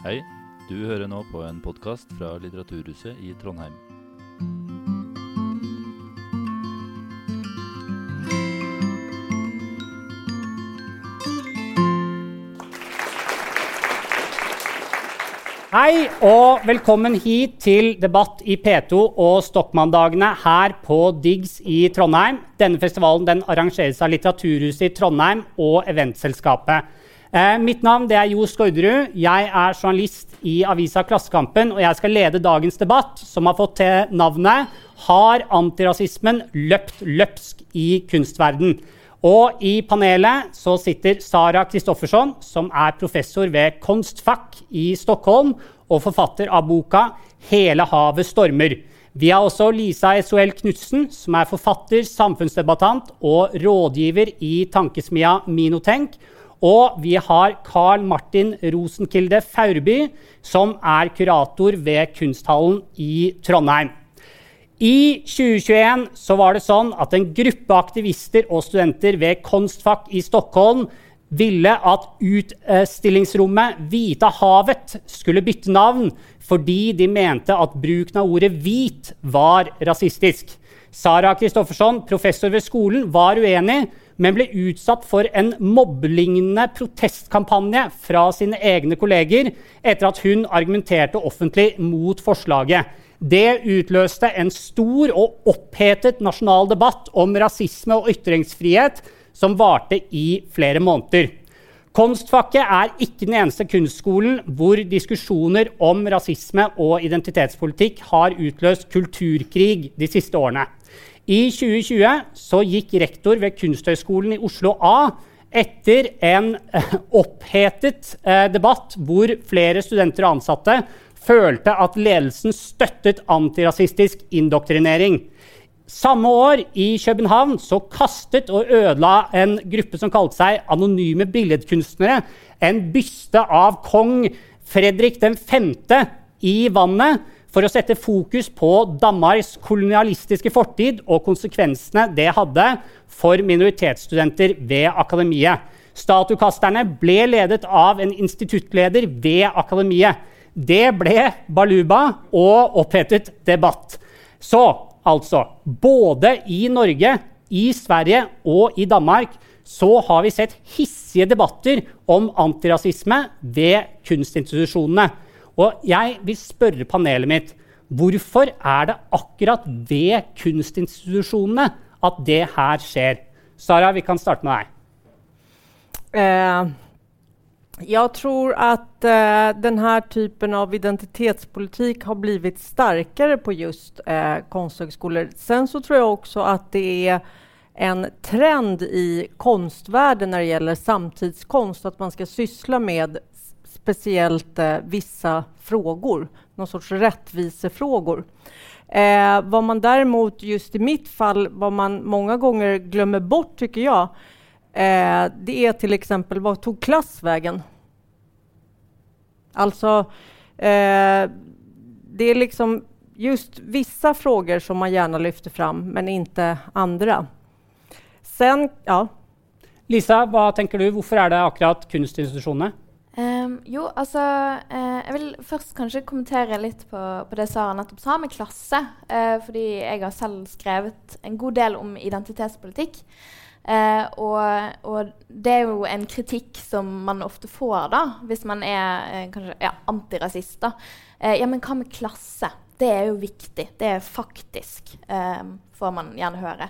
Hei, du hører nå på en podkast fra Litteraturhuset i Trondheim. Hei og velkommen hit til debatt i P2 og Stokmanndagene her på Diggs i Trondheim. Denne festivalen den arrangeres av Litteraturhuset i Trondheim og Eventselskapet. Eh, mitt navn er Jo Skårderud. Jeg er journalist i avisa Klassekampen, og jeg skal lede dagens debatt, som har fått til navnet 'Har antirasismen løpt løpsk i kunstverden?' Og I panelet så sitter Sara Kristoffersson, som er professor ved Konstfack i Stockholm og forfatter av boka 'Hele havet stormer'. Vi har også Lisa Esuel Knutsen, som er forfatter, samfunnsdebattant og rådgiver i tankesmia Minotenk. Og vi har Carl Martin Rosenkilde Faurby, som er kurator ved Kunsthallen i Trondheim. I 2021 så var det sånn at en gruppe aktivister og studenter ved Konstfak i Stockholm ville at utstillingsrommet Hvita havet skulle bytte navn fordi de mente at bruken av ordet 'hvit' var rasistisk. Sara Kristoffersson, professor ved skolen, var uenig, men ble utsatt for en mobbelignende protestkampanje fra sine egne kolleger etter at hun argumenterte offentlig mot forslaget. Det utløste en stor og opphetet nasjonal debatt om rasisme og ytringsfrihet som varte i flere måneder. Konstfacket er ikke den eneste kunstskolen hvor diskusjoner om rasisme og identitetspolitikk har utløst kulturkrig de siste årene. I 2020 så gikk rektor ved Kunsthøgskolen i Oslo A etter en opphetet eh, debatt hvor flere studenter og ansatte følte at ledelsen støttet antirasistisk indoktrinering. Samme år i København så kastet og ødela en gruppe som kalte seg Anonyme billedkunstnere, en byste av kong Fredrik 5. i vannet for å sette fokus på Danmarks kolonialistiske fortid og konsekvensene det hadde for minoritetsstudenter ved akademiet. Statuekasterne ble ledet av en instituttleder ved akademiet. Det ble baluba og opphetet debatt. Så altså Både i Norge, i Sverige og i Danmark så har vi sett hissige debatter om antirasisme ved kunstinstitusjonene. Og jeg vil spørre panelet mitt hvorfor er det akkurat ved kunstinstitusjonene at det her skjer? Sara, vi kan starte med deg. Eh, jeg tror at eh, denne typen av identitetspolitikk har blivit sterkere på just eh, kunsthøgskoler. Sen så tror jeg også at det er en trend i konstvärlden når det gjelder samtidskonst, at man skal syssla med speciellt eh, vissa frågor, någon sorts rättvisefrågor. Eh, vad man däremot, just i mitt fall, vad man många gånger glömmer bort, tycker jag, Eh, det är till exempel, vad tog klass vägen? Alltså, eh, det är liksom just vissa frågor som man gärna lyfter fram, men inte andra. Sen, ja. Lisa, hva tenker du? Hvorfor er det akkurat kunstinstitusjonene? Um, jo, altså uh, Jeg vil først kanskje kommentere litt på, på det Sara nettopp sa med klasse. Uh, fordi jeg har selv skrevet en god del om identitetspolitikk. Uh, og, og, det er jo en kritikk som man ofte får da, hvis man er uh, kanskje, ja, antirasist. Uh, ja, men hva med klasse? Det er jo viktig. Det er faktisk, får man gjerne høre.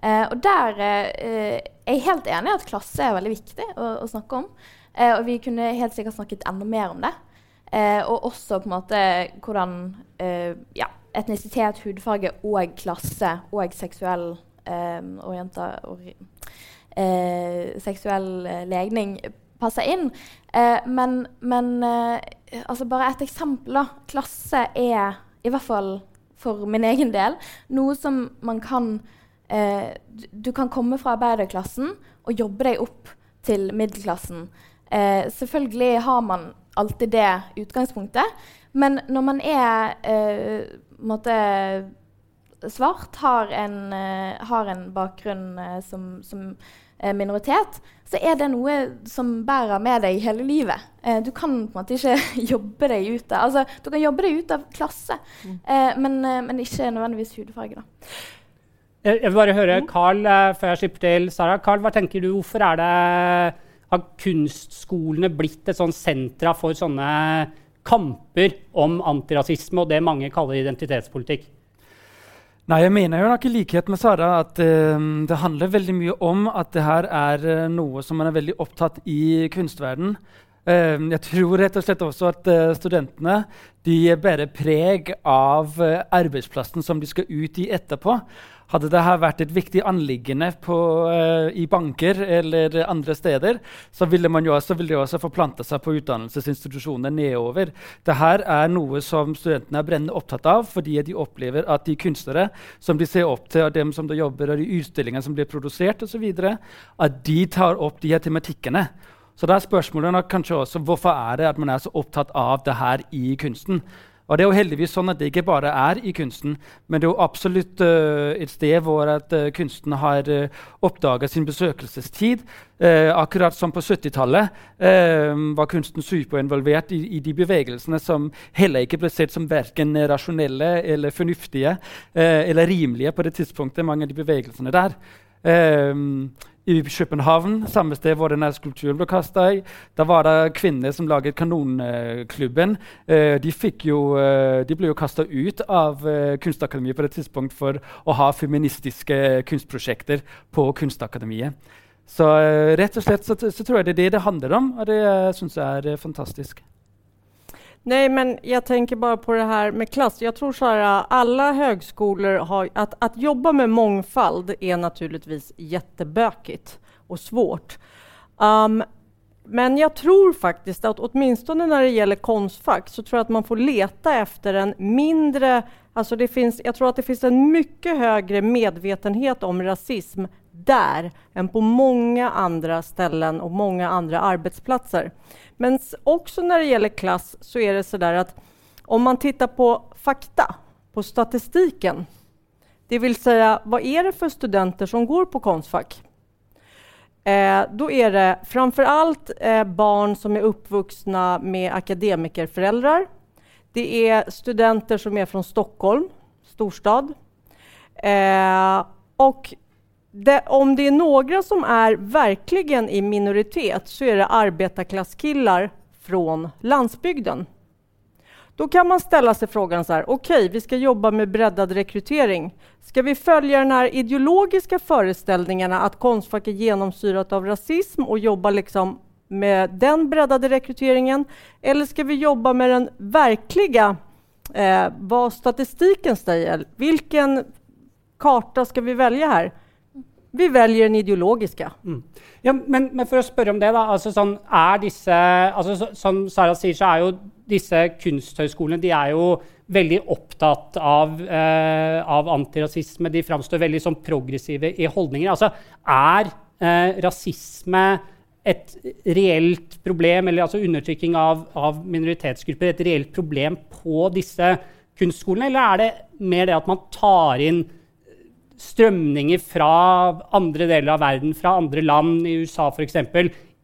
og der er jeg helt enig i at klasse er veldig viktig å, å snakke om. Og vi kunne helt sikkert snakket enda mer om det. og også på en måte hvordan ja, etnisitet, hudfarge og klasse og seksuell um, orienta, ori, uh, seksuell uh, legning passer inn. Men, men altså bare et eksempel. da. Klasse er, i hvert fall for min egen del, noe som man kan du kan komme fra arbeiderklassen og jobbe deg opp til middelklassen. Selvfølgelig har man alltid det utgangspunktet. Men når man er eh, måtte, svart, har en, uh, har en bakgrunn uh, som, som eh, minoritet, så er det noe som bærer med deg hele livet. Eh, du kan på en måte ikke jobbe deg ut av altså, Du kan jobbe deg ut av klasse, mm. eh, men, eh, men, ikke nødvendigvis hudfarge. da. Jeg, vil bare høre mm. Carl, uh, før jeg slipper til Sara. Carl, hva tenker du, hvorfor er det, har kunstskolene blitt et sånn sentra for sånne kamper om antirasisme og det mange kaller identitetspolitikk? Nei, jeg mener jo nok i likhet med Sara at uh, det handler veldig mye om at det her er uh, noe som man er veldig opptatt i kunstverden. Uh, jeg tror rett og slett også at studentene de bærer preg av arbeidsplassen som de skal ut i etterpå. Hadde det vært et viktig anliggende på, uh, i banker eller andre steder, så ville også, ville også forplante seg på utdannelsesinstitusjoner nedover. Dette er noe som studentene er brennende opptatt av, fordi de opplever at de kunstnere som de ser opp til, og dem som de jobber, og de utstillingene som blir produsert, osv., at de tar opp de her tematikkene. Så da er spørsmålet kanskje også hvorfor er det at man er så opptatt av det her i kunsten. Og det er jo heldigvis sånn at det ikke bare er i kunsten, men det er jo absolutt uh, et sted hvor at, uh, kunsten har uh, eh, oppdaga sin besøkelsestid. Uh, akkurat som på 70-tallet var kunsten superinvolvert i, i, de bevegelsene som heller ikke ble sett som verken rasjonelle eller fornuftige eller rimelige på det tidspunktet, mange av de bevegelsene der. Um, i København, samme sted hvor denne skulpturen ble kasta i. Da var det kvinner som laget Kanonklubben. Uh, de, jo, uh, de, ble jo kasta ut av uh, Kunstakademiet på det tidspunkt for å ha feministiske kunstprosjekter på Kunstakademiet. Så rett og slett så, så, tror jeg det er det det handler om, og det uh, syns jeg er fantastisk. Nej, men jag tänker bara på det här med klass. Jag tror så här, alla högskolor har... Att, jobba med mångfald är naturligtvis jättebökigt och svårt. Um, men jag tror faktiskt att åtminstone när det gäller konstfack så tror jag att man får leta efter en mindre... Alltså det finns, jag tror att det finns en mycket högre medvetenhet om rasism där än på många andra ställen och många andra arbetsplatser. Men också när det gäller klass så är det så där att om man tittar på fakta, på statistiken, det vill säga vad är det för studenter som går på Konstfack? Eh, då är det framför allt eh, barn som är uppvuxna med akademikerföräldrar. Det är studenter som är från Stockholm, storstad. Eh, och det, om det är några som är verkligen i minoritet så är det arbetarklasskillar från landsbygden. Då kan man ställa sig frågan så här, okej, okay, vi ska jobba med breddad rekrytering. Ska vi följa den här ideologiska föreställningarna att Konstfack är genomsyrat av rasism och jobba liksom med den breddade rekryteringen? Eller ska vi jobba med den verkliga, eh, vad statistiken säger? Vilken karta ska vi välja här? Vi velger den ideologiske. Mm. Ja, men, men, for å spørre om det, da. Altså, sånn, disse, altså, så, som Sara sier, så er jo disse kunsthøyskolene de er jo veldig opptatt av, eh, av antirasisme. De framstår veldig som progressive i holdninger. Altså, er eh, rasisme et reelt problem, eller altså undertrykking av, av, minoritetsgrupper, et reelt problem på disse kunstskolene? Eller er det mer det at man tar inn strømninger fra andre deler av verden, fra andre land, i USA f.eks.,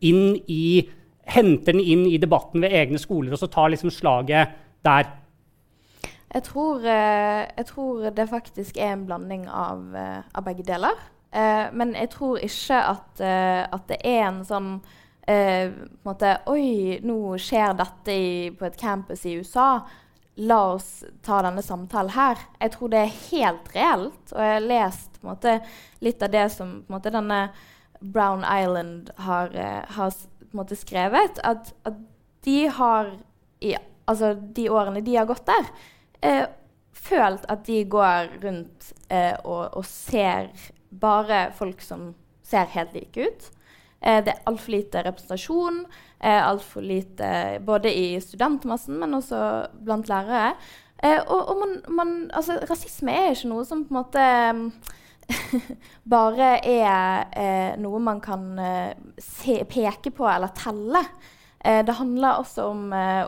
inn i Henter den inn i debatten ved egne skoler, og så tar liksom slaget der? Jeg tror, eh, jeg tror det faktisk er en blanding av, eh, av begge deler. Eh, men jeg tror ikke at, at det er en sånn eh, måte, Oi, nå skjer dette i, på et campus i USA la oss ta denne samtalen her. Jeg tror det er helt reelt. Og jeg har lest måte, litt av det som måte, denne Brown Island har, uh, har måte, skrevet. At, at, de har i altså, de årene de har gått der, uh, følt at de går rundt uh, og, og, ser bare folk som ser helt like ut. Det er altfor lite representasjon eh, altfor lite både i studentmassen, men også blant lærere. Eh, og, og man, man, altså, rasisme er ikke noe som på en måte bare er eh, noe man kan eh, se, peke på eller telle. Eh, det handler også om eh,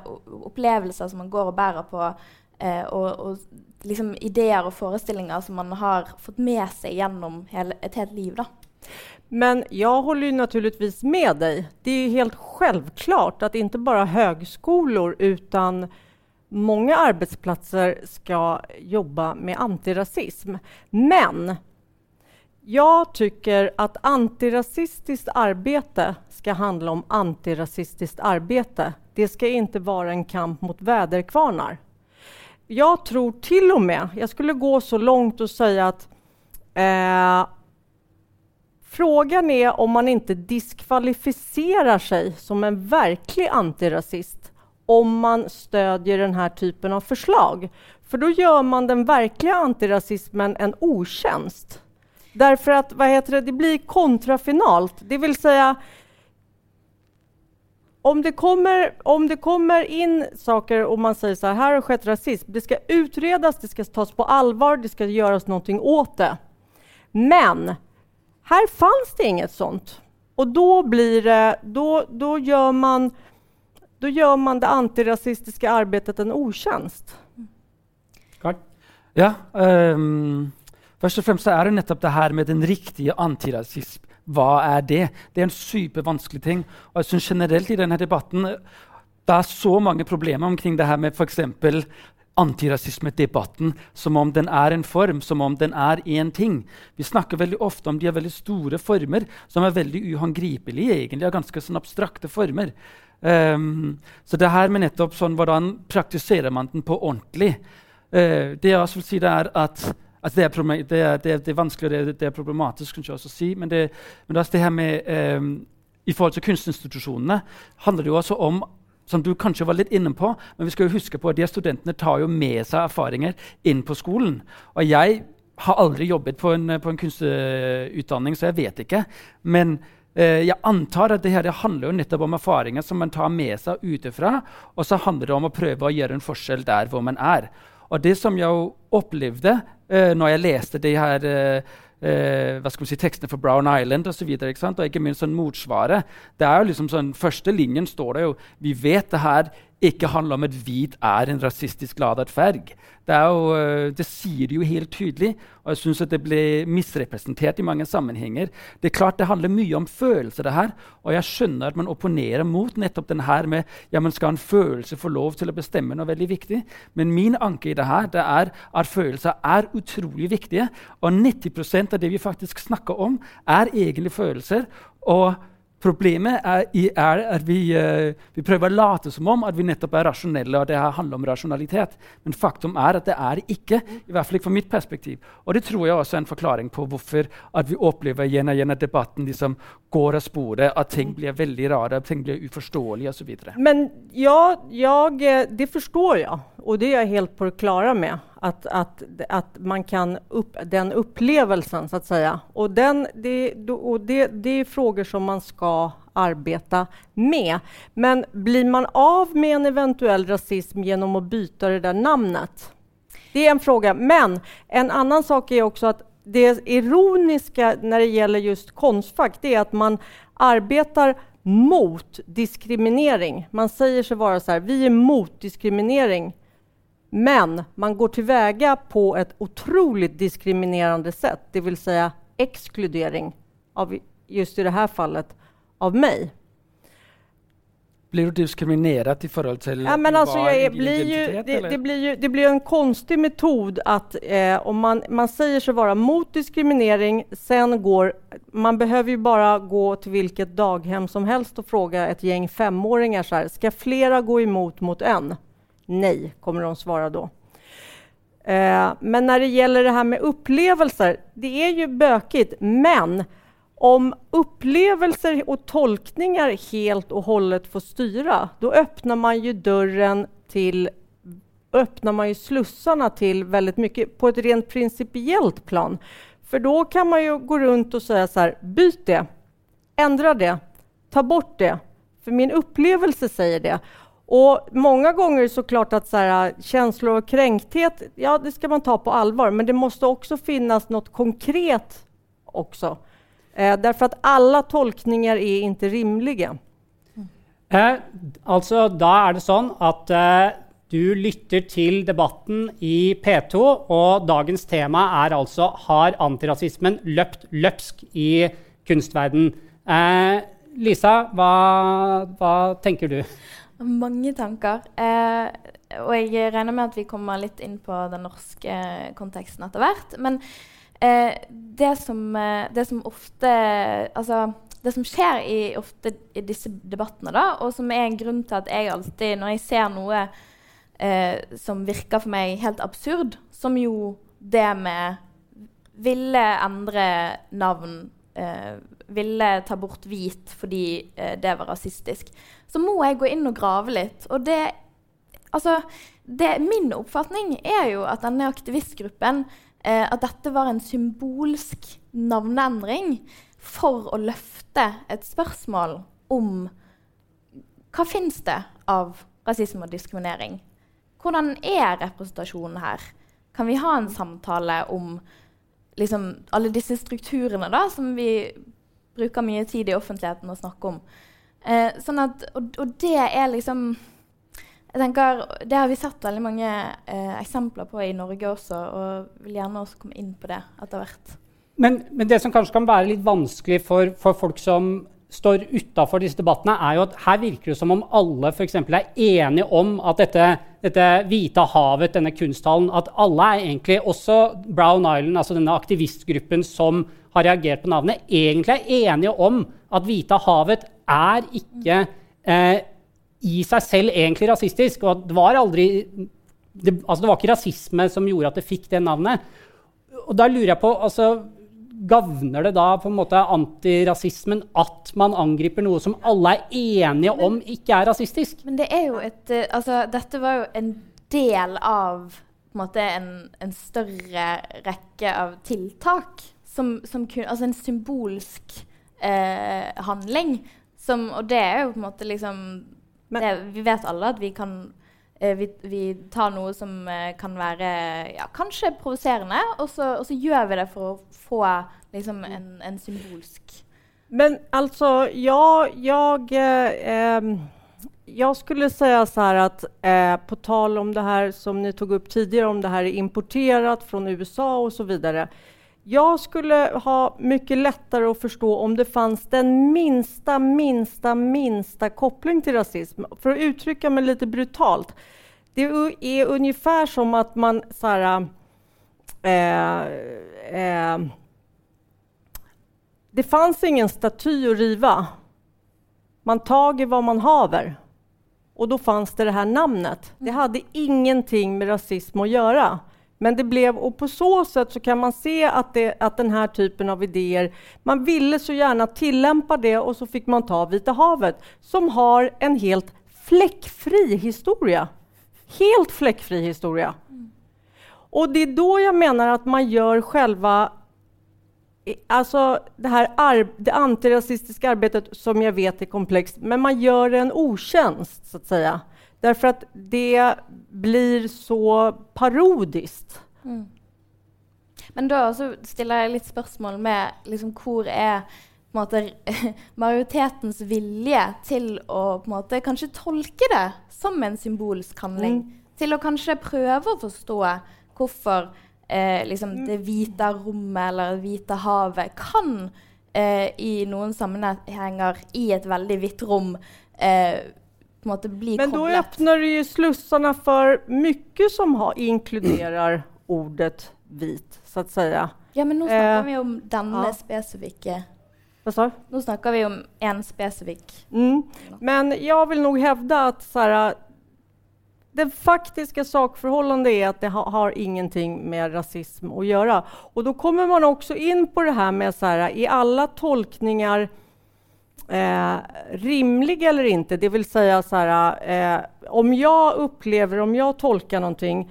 opplevelser som man går og bærer på, eh, og, og liksom ideer og forestillinger som man har fått med seg gjennom hele, et helt liv. Da. Men jag håller ju naturligtvis med dig. Det är helt självklart att inte bara högskolor utan många arbetsplatser ska jobba med antirasism. Men jag tycker att antirasistiskt arbete ska handla om antirasistiskt arbete. Det ska inte vara en kamp mot väderkvarnar. Jag tror till och med, jag skulle gå så långt och säga att eh, frågan är om man inte diskvalificerar sig som en verklig antirasist om man stödjer den här typen av förslag. För då gör man den verkliga antirasismen en otjänst. Därför att vad heter det, det blir kontrafinalt, det vill säga om det, kommer, om det kommer in saker och man säger så här, här har skett rasism, det ska utredas, det ska tas på allvar, det ska göras någonting åt det. Men här fanns det inget sånt. Och då blir det, då, då gör man då gör man det antirasistiska arbetet en otjänst. Ja, um, først og fremst er det nettopp det her med den riktige antirasism. Hva er det? Det er en supervanskelig ting. Og jeg synes generelt i denne debatten det er så mange problemer omkring det her med f.eks. antirasismedebatten som om den er en form, som om den er én ting. Vi snakker veldig ofte om de veldig store former som er veldig uhåndgripelige, egentlig, og ganske sånn abstrakte former. Um, så det her med nettopp sånn, hvordan praktiserer man den på ordentlig? Uh, det jeg også vil si, det er at Altså det, er det, er, det, er, det, er, vanskelig og det, er problematisk, kanskje også å si. Men det, men det, det her med um, I forhold til kunstinstitusjonene handler det jo også om som du kanskje var litt inne på, men vi skal jo huske på at de studentene tar jo med seg erfaringer inn på skolen. Og jeg har aldri jobbet på en, på en kunstutdanning, så jeg vet ikke. Men eh, jeg antar at det her handler jo nettopp om erfaringer som man tar med seg utenfra. Og så handler det om å prøve å gjøre en forskjell der hvor man er. Og det som jeg opplevde eh, når jeg leste de her uh, uh, hva skal man si, tekstene for Brown Island osv., og, så videre, og ikke minst sånn motsvaret det er jo liksom sånn, Første linjen står det jo Vi vet det her ikke handler om at hvit er en rasistisk ladet ferg. Det, øh, det, sier det jo helt tydelig, og jeg syns det blir misrepresentert i mange sammenhenger. Det er klart det handler mye om følelser, det her, og jeg skjønner at man opponerer mot nettopp den her med ja, man skal en følelse få lov til å bestemme noe veldig viktig. Men min anke i det her det er at følelser er utrolig viktige, og 90% av det vi faktisk snakker om, er egentlig følelser. og Problemet er, er at vi, uh, vi, prøver å late som om at vi nettopp er rasjonelle. og det handler om rasjonalitet. Men faktum er at det er det ikke. i hvert fall ikke fra mitt perspektiv. Og det tror jeg også er en forklaring på hvorfor at vi opplever igjen og igjen at debatten liksom går av sporet, at ting blir veldig rare, at ting blir uforståelige osv. Men ja, jeg, det forstår jeg, og det er jeg helt på det klare med. Att, att, att man kan upp, den upplevelsen, så att säga. Och, den, det, och det, det är frågor som man ska arbeta med. Men blir man av med en eventuell rasism genom att byta det där namnet? Det är en fråga. Men en annan sak är också att det ironiska när det gäller just Konstfack, det är att man arbetar mot diskriminering. Man säger sig vara så här, vi är mot diskriminering. Men man går til veie på et utrolig diskriminerende sett, det vill säga exkludering, av, just i det här fallet, av meg. Blir du diskriminert i forhold til ja, men altså, jeg, blir ju, det, det, blir ju, det blir en konstig metod at eh, om man, man sier seg være mot diskriminering, sen går... Man behøver jo bare gå til hvilket daghem som helst og spørre et gjeng femåringer så här, skal flera gå imot mot en? Nej, kommer de svara då. Eh, men när det gäller det här med upplevelser, det är ju bökigt, men om upplevelser och tolkningar helt och hållet får styra, då öppnar man ju dörren till öppnar man ju slussarna till väldigt mycket på ett rent principiellt plan. För då kan man ju gå runt och säga så här, byt det, ändra det, ta bort det, för min upplevelse säger det. Och många gånger så klart att så här, känslor av kränkthet, ja det ska man ta på allvar, men det måste också finnas något konkret också. Eh, därför att alla tolkningar är inte rimliga. Eh, alltså, da er det sånn at eh, du lytter til debatten i P2, og dagens tema er altså har antirasismen løpt løpsk i kunstverden. Eh, Lisa, hva, hva, tenker du? Mange tanker. Eh, og jeg regner med at vi kommer litt inn på den norske konteksten etter hvert. Men eh, det, som, eh, det, som, ofte Altså det som skjer i, ofte i disse debattene, da, og som er en grunn til at jeg alltid, når jeg ser noe eh, som virker for meg helt absurd, som jo det med ville endre navn eh, Ville ta bort hvit fordi eh, det var rasistisk. Så må jeg gå inn og grave litt. Og det Altså, det, min oppfatning er jo at denne aktivistgruppen eh, At dette var en symbolsk navneendring for å løfte et spørsmål om hva fins det av rasisme og diskriminering? Hvordan er representasjonen her? Kan vi ha en samtale om liksom, alle disse strukturene som vi bruker mye tid i offentligheten å snakke om? Eh, sånn at, og, og, det er liksom jeg tenker, Det har vi sett veldig mange eh, eksempler på i Norge også, og vil gjerne også komme inn på det etter hvert. Men, men, det som kanskje kan være litt vanskelig for, for folk som står utafor disse debattene, er jo at her virker det som om alle for er enige om at dette, dette hvite havet, denne kunsthallen At alle er egentlig, også Brown Island, altså denne aktivistgruppen som har reagert på navnet, egentlig er enige om at Hvite havet er ikke eh, i seg selv egentlig rasistisk. Og at det var aldri det, altså det var ikke rasisme som gjorde at det fikk det navnet. Og da lurer jeg på altså, Gagner det da på en måte antirasismen at man angriper noe som alle er enige om ikke er rasistisk? Men det er jo et uh, Altså, dette var jo en del av på en, måte, en, en større rekke av tiltak. Som, som kun, altså en symbolsk eh, handling. Som, og det er jo på en måte liksom det, Vi vet alle at vi kan Eh, vi, vi, tar noe som eh, kan være ja, kanskje provoserende, og, og, så gjør vi det for å få liksom, en, en, symbolsk Men altså, ja, jeg eh, jag skulle säga så här att eh, på tal om det här som ni tog upp tidigare, om det här är importerat från USA och så vidare. Jag skulle ha mycket lättare att förstå om det fanns den minsta, minsta, minsta koppling till rasism. För att uttrycka mig lite brutalt. Det är ungefär som att man så här, eh, eh, Det fanns ingen staty att riva. Man tager vad man haver. Och då fanns det det här namnet. Det hade ingenting med rasism att göra. Men det blev, och på så sätt så kan man se att, det, att den här typen av idéer, man ville så gärna tillämpa det och så fick man ta Vita havet som har en helt fläckfri historia. Helt fläckfri historia. Mm. Och det är då jag menar att man gör själva Alltså det här det antirasistiska arbetet som jag vet är komplext, men man gör en otjänst så att säga. Därför att det blir så parodiskt. Mm. Men da stiller jeg litt spørsmål med liksom, hvor er måte, majoritetens vilje til å på måte, kanskje tolke det som en symbolsk handling? Mm. Til å kanskje prøve å forstå hvorfor eh, liksom, mm. det hvite rommet eller det hvite havet kan eh, i noen sammenhenger i et veldig hvitt rom eh, på en måte bli Men da åpner du slussene slussarna mye mycket som har, inkluderar ordet vit, så att säga. Ja, men nå snakker eh, vi om denne ja. spesifikke Hva sa Nå snakker vi om en spesifikk mm. Men jeg vil nog hevde at så här, det faktiska sakförhållandet är att det ha, har ingenting med rasism att göra. Och då kommer man också in på det här med så här, i alla tolkningar eh, rimlig eller inte. Det vill säga så här, eh, om jag upplever, om tolkar någonting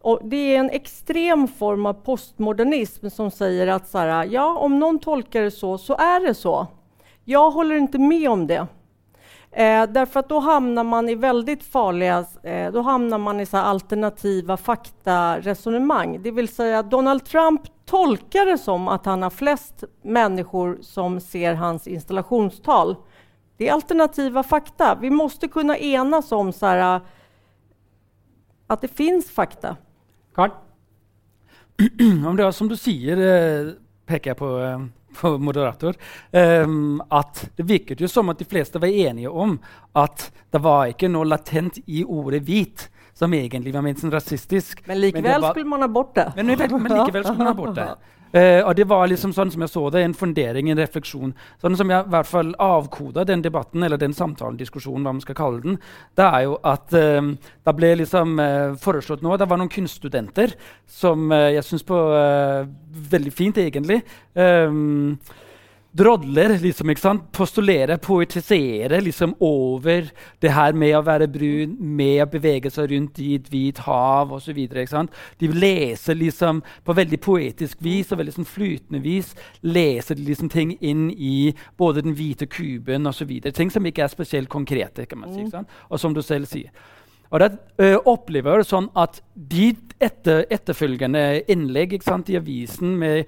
och det är en extrem form av postmodernism som säger att så här, ja, om någon tolkar det så, så är det så. Jag håller inte med om det. Eh, därför att då hamnar man i väldigt farliga, eh, då hamnar man i så alternativa faktaresonemang. Det vill säga Donald Trump tolkar det som att han har flest människor som ser hans installationstal. Det är alternativa fakta. Vi måste kunna enas om så här, att det finns fakta. Karl? Om det er som du sier, eh, peker jeg på, på moderator, um, at det virket jo som at de fleste var enige om at det var ikke noe latent i ordet 'hvit' som egentlig var ment som rasistisk. Men likevel var, skulle man ha bort det. Men, men likevel skulle man ha bort det. Uh, og det var liksom sånn som jeg så det, en fundering, en refleksjon. Sånn som jeg i hvert fall avkoda den debatten, eller den samtalen, diskusjonen, hva man skal kalle den, det er jo at uh, det ble liksom uh, foreslått nå Det var noen kunststudenter som jeg syns på Veldig fint, egentlig. Um, drodler, liksom, ikke sant? postulere, poetisere liksom, over det her med å være brun, med å bevege seg rundt i et hvit hav osv. De leser liksom på veldig poetisk vis og veldig sånn flytende vis leser de liksom ting inn i både den hvite kuben osv. Ting som ikke er spesielt konkrete. kan man si, mm. Og som du selv sier. Og uh, opplever jeg sånn at de etter, etterfølgende innlegg sant, i avisen med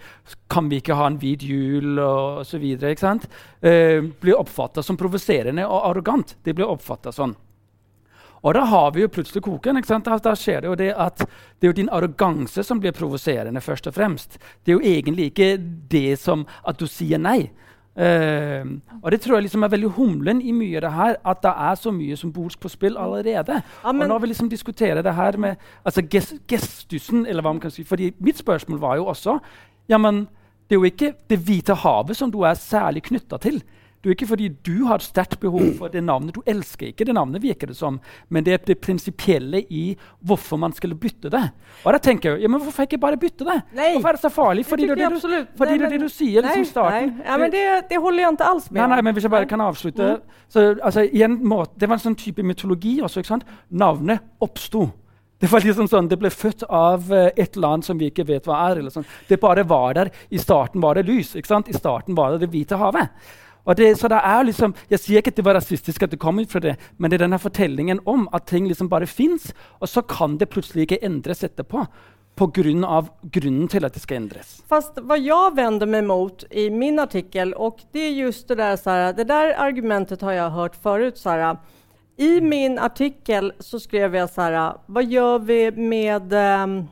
'Kan vi ikke ha en hvit jul?' og osv. Uh, blir oppfatta som provoserende og arrogant. Det blir oppfatta sånn. Og da har vi jo plutselig koken. ikke sant? Da skjer det jo det at det er jo din arroganse som blir provoserende. først og fremst. Det er jo egentlig ikke det som at du sier nei. Uh, og det tror jeg liksom er veldig humlen i mye av det her, at det er så mye symbolsk på spill allerede. Ja, og når vi liksom diskuterer det her med altså gestusen, eller hva man kan si fordi Mitt spørsmål var jo også ja, men det er jo ikke Det hvite havet som du er særlig knytta til. Det er ikke fordi du har sterkt behov for det navnet. Du elsker ikke det navnet, virker det som. Men det er det prinsipielle i hvorfor man skulle bytte det. Og da tenker jeg, ja, men Hvorfor ikke bare bytte det? Nei. Hvorfor er det så farlig? Fordi det, det, du, fordi nei, det, det du sier liksom starten. Nei. Ja, men det, det, holder jeg ikke alls med. Nei, nei, men Hvis jeg bare kan avslutte mm. så, altså, måte, Det var en sånn type mytologi også. ikke sant? Navnet oppsto. Det var liksom sånn, det ble født av uh, et annet som vi ikke vet hva er. eller sånn. Det bare var der. I starten var det lys. ikke sant? I starten var det Det hvite havet. Det, så det er liksom, Jeg sier ikke at det var rasistisk, at det kom ut fra det, men det er denne fortellingen om at ting liksom bare fins, og så kan det plutselig ikke endres etterpå. På grunn av grunnen til at det skal endres. Fast hva jeg vender meg mot i min artikkel, og det er just det der, Sara, det der argumentet har jeg hørt Sara. I min artikkel så skrev jeg Sara, hva gjør vi med um,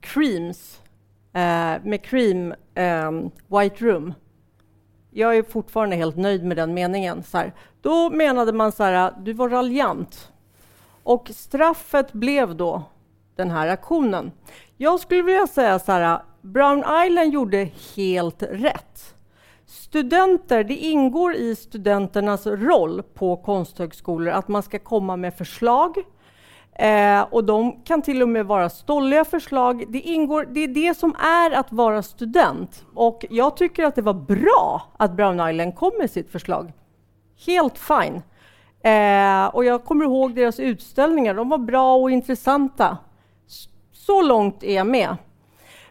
creams? Uh, med cream um, white room? Jag är fortfarande helt nöjd med den meningen. Så här. Då menade man så här, du var raljant. Och straffet blev då den här aktionen. Jag skulle vilja säga så här, Brown Island gjorde helt rätt. Studenter, det ingår i studenternas roll på konsthögskolor att man ska komma med förslag, Eh, och de kan till och med vara stolliga förslag. Det, ingår, det är det som är att vara student. Och jag tycker att det var bra att Brown Island kom med sitt förslag. Helt fine. Eh, och jag kommer ihåg deras utställningar. De var bra och intressanta. Så långt är jag med.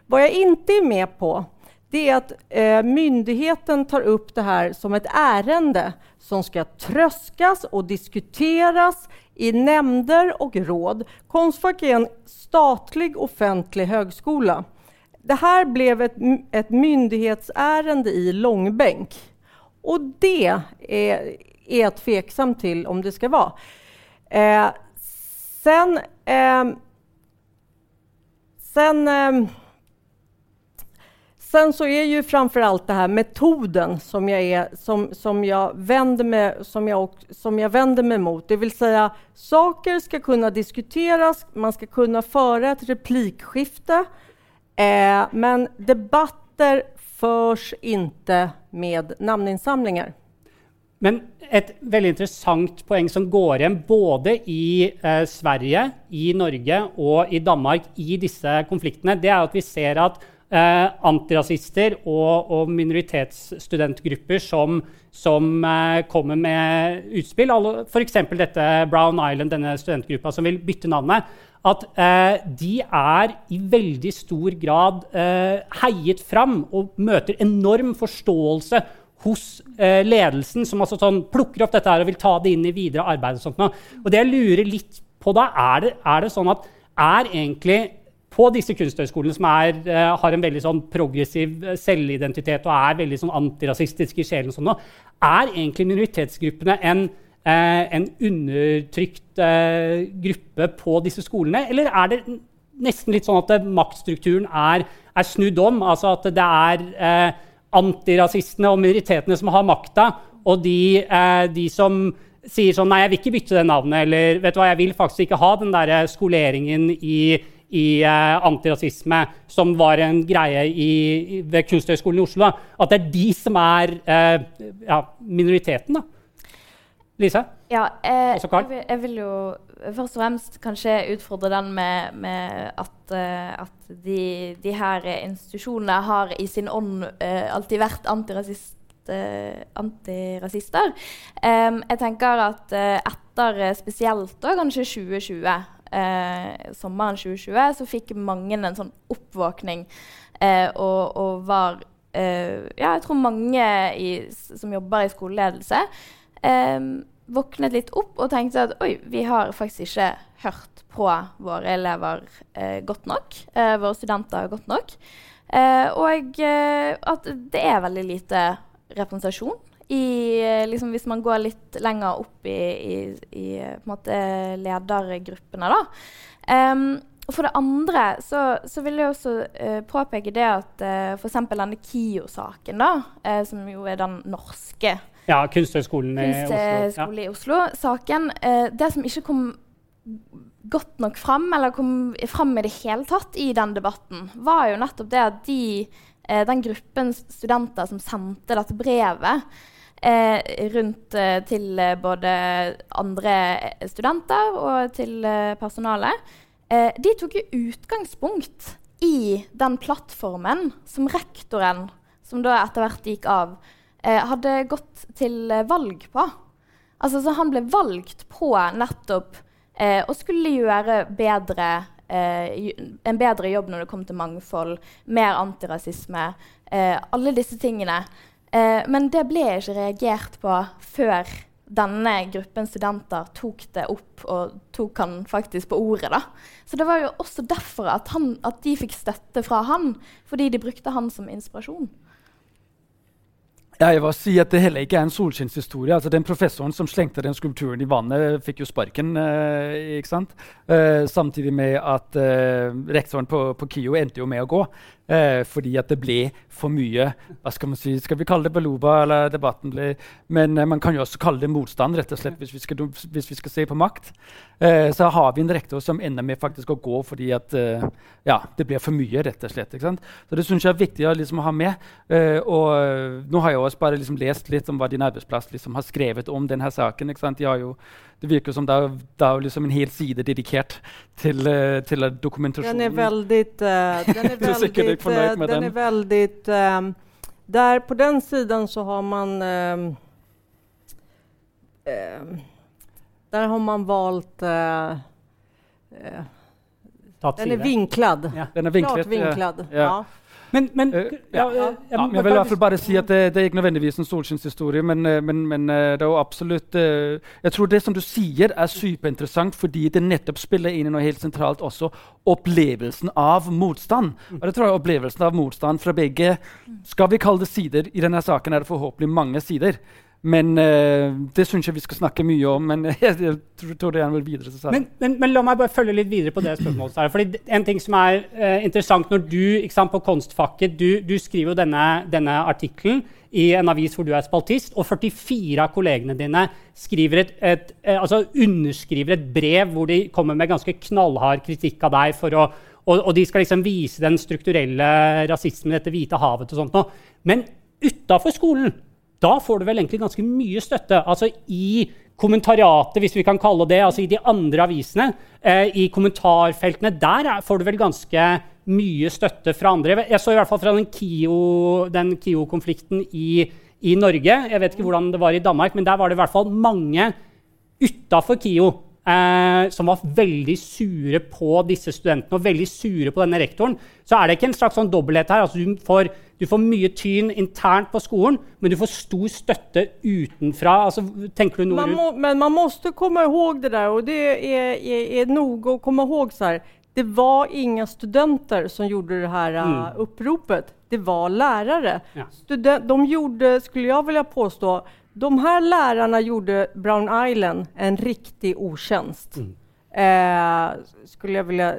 Vad jag inte är med på det är att eh, myndigheten tar upp det här som ett ärende som ska tröskas och diskuteras i nämnder och råd. Konstfack är en statlig offentlig högskola. Det här blev ett, ett myndighetsärende i långbänk. Och det är, är jag tveksam till om det ska vara. Eh, sen... Eh, sen eh, Sen så är ju framförallt det här metoden som jag, är, som, som, jag vänder mig, som, jag, som jag vänder mig mot. Det vill säga, saker ska kunna diskuteras, man ska kunna föra ett replikskifte, eh, men debatter förs inte med namninsamlingar. Men et veldig interessant poeng som går igjen både i eh, Sverige, i Norge og i Danmark i disse konfliktene, det er at vi ser at eh, antirasister og, og, minoritetsstudentgrupper som, som eh, kommer med utspill. F.eks. dette Brown Island, denne studentgruppa som vil bytte navnet. At eh, de er i veldig stor grad eh, heiet fram og møter enorm forståelse hos eh, ledelsen, som altså sånn, plukker opp dette her og vil ta det inn i videre arbeid. Og sånt. Og det jeg lurer litt på da, er det, er det sånn at er egentlig på disse kunsthøgskolene, som er, uh, har en veldig sånn progressiv eh, selvidentitet og er veldig sånn antirasistiske i sjelen, sånn, er egentlig minoritetsgruppene en, uh, en undertrykt uh, gruppe på disse skolene? Eller er det nesten litt sånn at maktstrukturen er, er, snudd om? Altså at det er antirasistene og minoritetene som har makta, og de, de, som sier sånn Nei, jeg vil ikke bytte det navnet, eller vet du hva, jeg vil faktisk ikke ha den der skoleringen i, i eh, antirasisme som var en greie i, ved Kunsthøgskolen i Oslo. At det er de som er eh, ja, minoriteten. da. Lise? Ja, eh, jeg, vil, jeg, vil, jo først og fremst kanskje utfordre den med, med at, uh, at de, de, her institusjonene har i sin ånd uh, alltid vært antirasist, uh, antirasister. Um, jeg tenker at etter spesielt da, kanskje 2020, sommeren 2020, så fikk mange en sånn oppvåkning og, og, var Ja, jeg tror mange i, som jobber i skoleledelse Um, våknet litt opp og tenkte at oi, vi har faktisk ikke hørt på våre elever eh, godt nok. Eh, våre studenter godt nok. Eh, og eh, at det er veldig lite representasjon i eh, liksom, Hvis man går litt lenger opp i, i, i måte, ledergruppene, da. Um, og for det andre så, så vil jeg også uh, påpeke det at uh, f.eks. denne KIO-saken, da, uh, som jo er den norske ja, Kunsthøgskolen i Oslo. Ja. i Oslo. Saken, uh, det som ikke kom godt nok fram, eller kom fram i det hele tatt i den debatten, var jo nettopp det at de, den gruppen studenter som sendte dette brevet uh, rundt til både andre studenter og til personalet, de tok jo utgangspunkt i den plattformen som rektoren, som da etter hvert gikk av, eh, hadde gått til eh, valg på. Altså, så han ble valgt på nettopp eh, å skulle gjøre bedre, eh, en bedre jobb når det kom til mangfold, mer antirasisme, eh, alle disse tingene. Eh, men det ble ikke reagert på før denne gruppen studenter tok det opp og tok han faktisk på ordet. da. Så det var jo også derfor at, han, at de fikk støtte fra han, fordi de brukte han som inspirasjon. Ja, jeg vil si at Det heller ikke er en solskinnshistorie. Altså, den Professoren som slengte den skulpturen i vannet, fikk jo sparken. Eh, ikke sant? Eh, samtidig med at eh, rektoren på, på KIO endte jo med å gå. Eh, fordi at det ble for mye hva Skal man si, skal vi kalle det beluba? eller debatten ble, Men eh, man kan jo også kalle det motstand, rett og slett, hvis vi skal, hvis vi skal se på makt. Eh, så har vi en rektor som ender med faktisk å gå fordi at ja, det blir for mye. rett og slett. Så Det syns jeg er viktig å liksom ha med. Og nå har jeg også bare liksom lest litt om hva din arbeidsplass liksom har skrevet om denne saken. De har jo det virker som det er, det er liksom en hel side dedikert til, uh, til dokumentasjonen. Den er veldig uh, Den er veldig, uh, den er veldig um, der På den siden så har man um, Der har man valgt Den er vinklad. Ja. Den er vinklet, Klart vinklad. Ja. ja. Men, men uh, ja. Ja, ja, jeg vil i hvert fall bare si at det, det er ikke nødvendigvis en solskinnshistorie, men, eh, men, men, eh, det er jo absolutt Jeg tror det som du sier, er superinteressant fordi det nettopp spiller inn i noe helt sentralt også. Opplevelsen av motstand. Og det tror jeg Opplevelsen av motstand fra begge Skal vi kalle det sider? I denne saken er det forhåpentlig mange sider. Men uh, Det syns jeg vi skal snakke mye om. Men jeg, jeg tror det er vel videre. Men, men, men, la meg bare følge litt videre på det spørsmålet. Her. Fordi En ting som er uh, interessant når du sant, på Konstfakket du, du skriver jo denne, denne artikkelen i en avis hvor du er spaltist, og 44 av kollegene dine et, et, uh, altså underskriver et brev hvor de kommer med ganske knallhard kritikk av deg. for å og, og de skal liksom vise den strukturelle rasismen i dette hvite havet. og sånt. noe. Men utafor skolen da får du vel egentlig ganske mye støtte. Altså i kommentariatet, hvis vi kan kalle det altså i de andre avisene, eh, i kommentarfeltene, der får du vel ganske mye støtte fra andre. Jeg så i hvert fall fra den KIO-konflikten i, i, Norge. Jeg vet ikke hvordan det var i Danmark, men der var det i hvert fall mange utafor KIO eh, som var veldig sure på disse studentene og veldig sure på denne rektoren. Så er det ikke en slags sånn dobbelthet her. Altså, du, får, du, får, mye tyn internt på skolen, men du får stor støtte utenfra. Altså, tenker du noe man må, Men man må komme ihåg det der, og det er, er, er noe å komme ihåg. Så her. Det var ingen studenter som gjorde det her uh, mm. oppropet. Det var lærere. Ja. Student, de gjorde, skulle jeg vilja påstå, de här lärarna gjorde Brown Island en riktig otjänst. Mm. Eh, skulle jag vilja...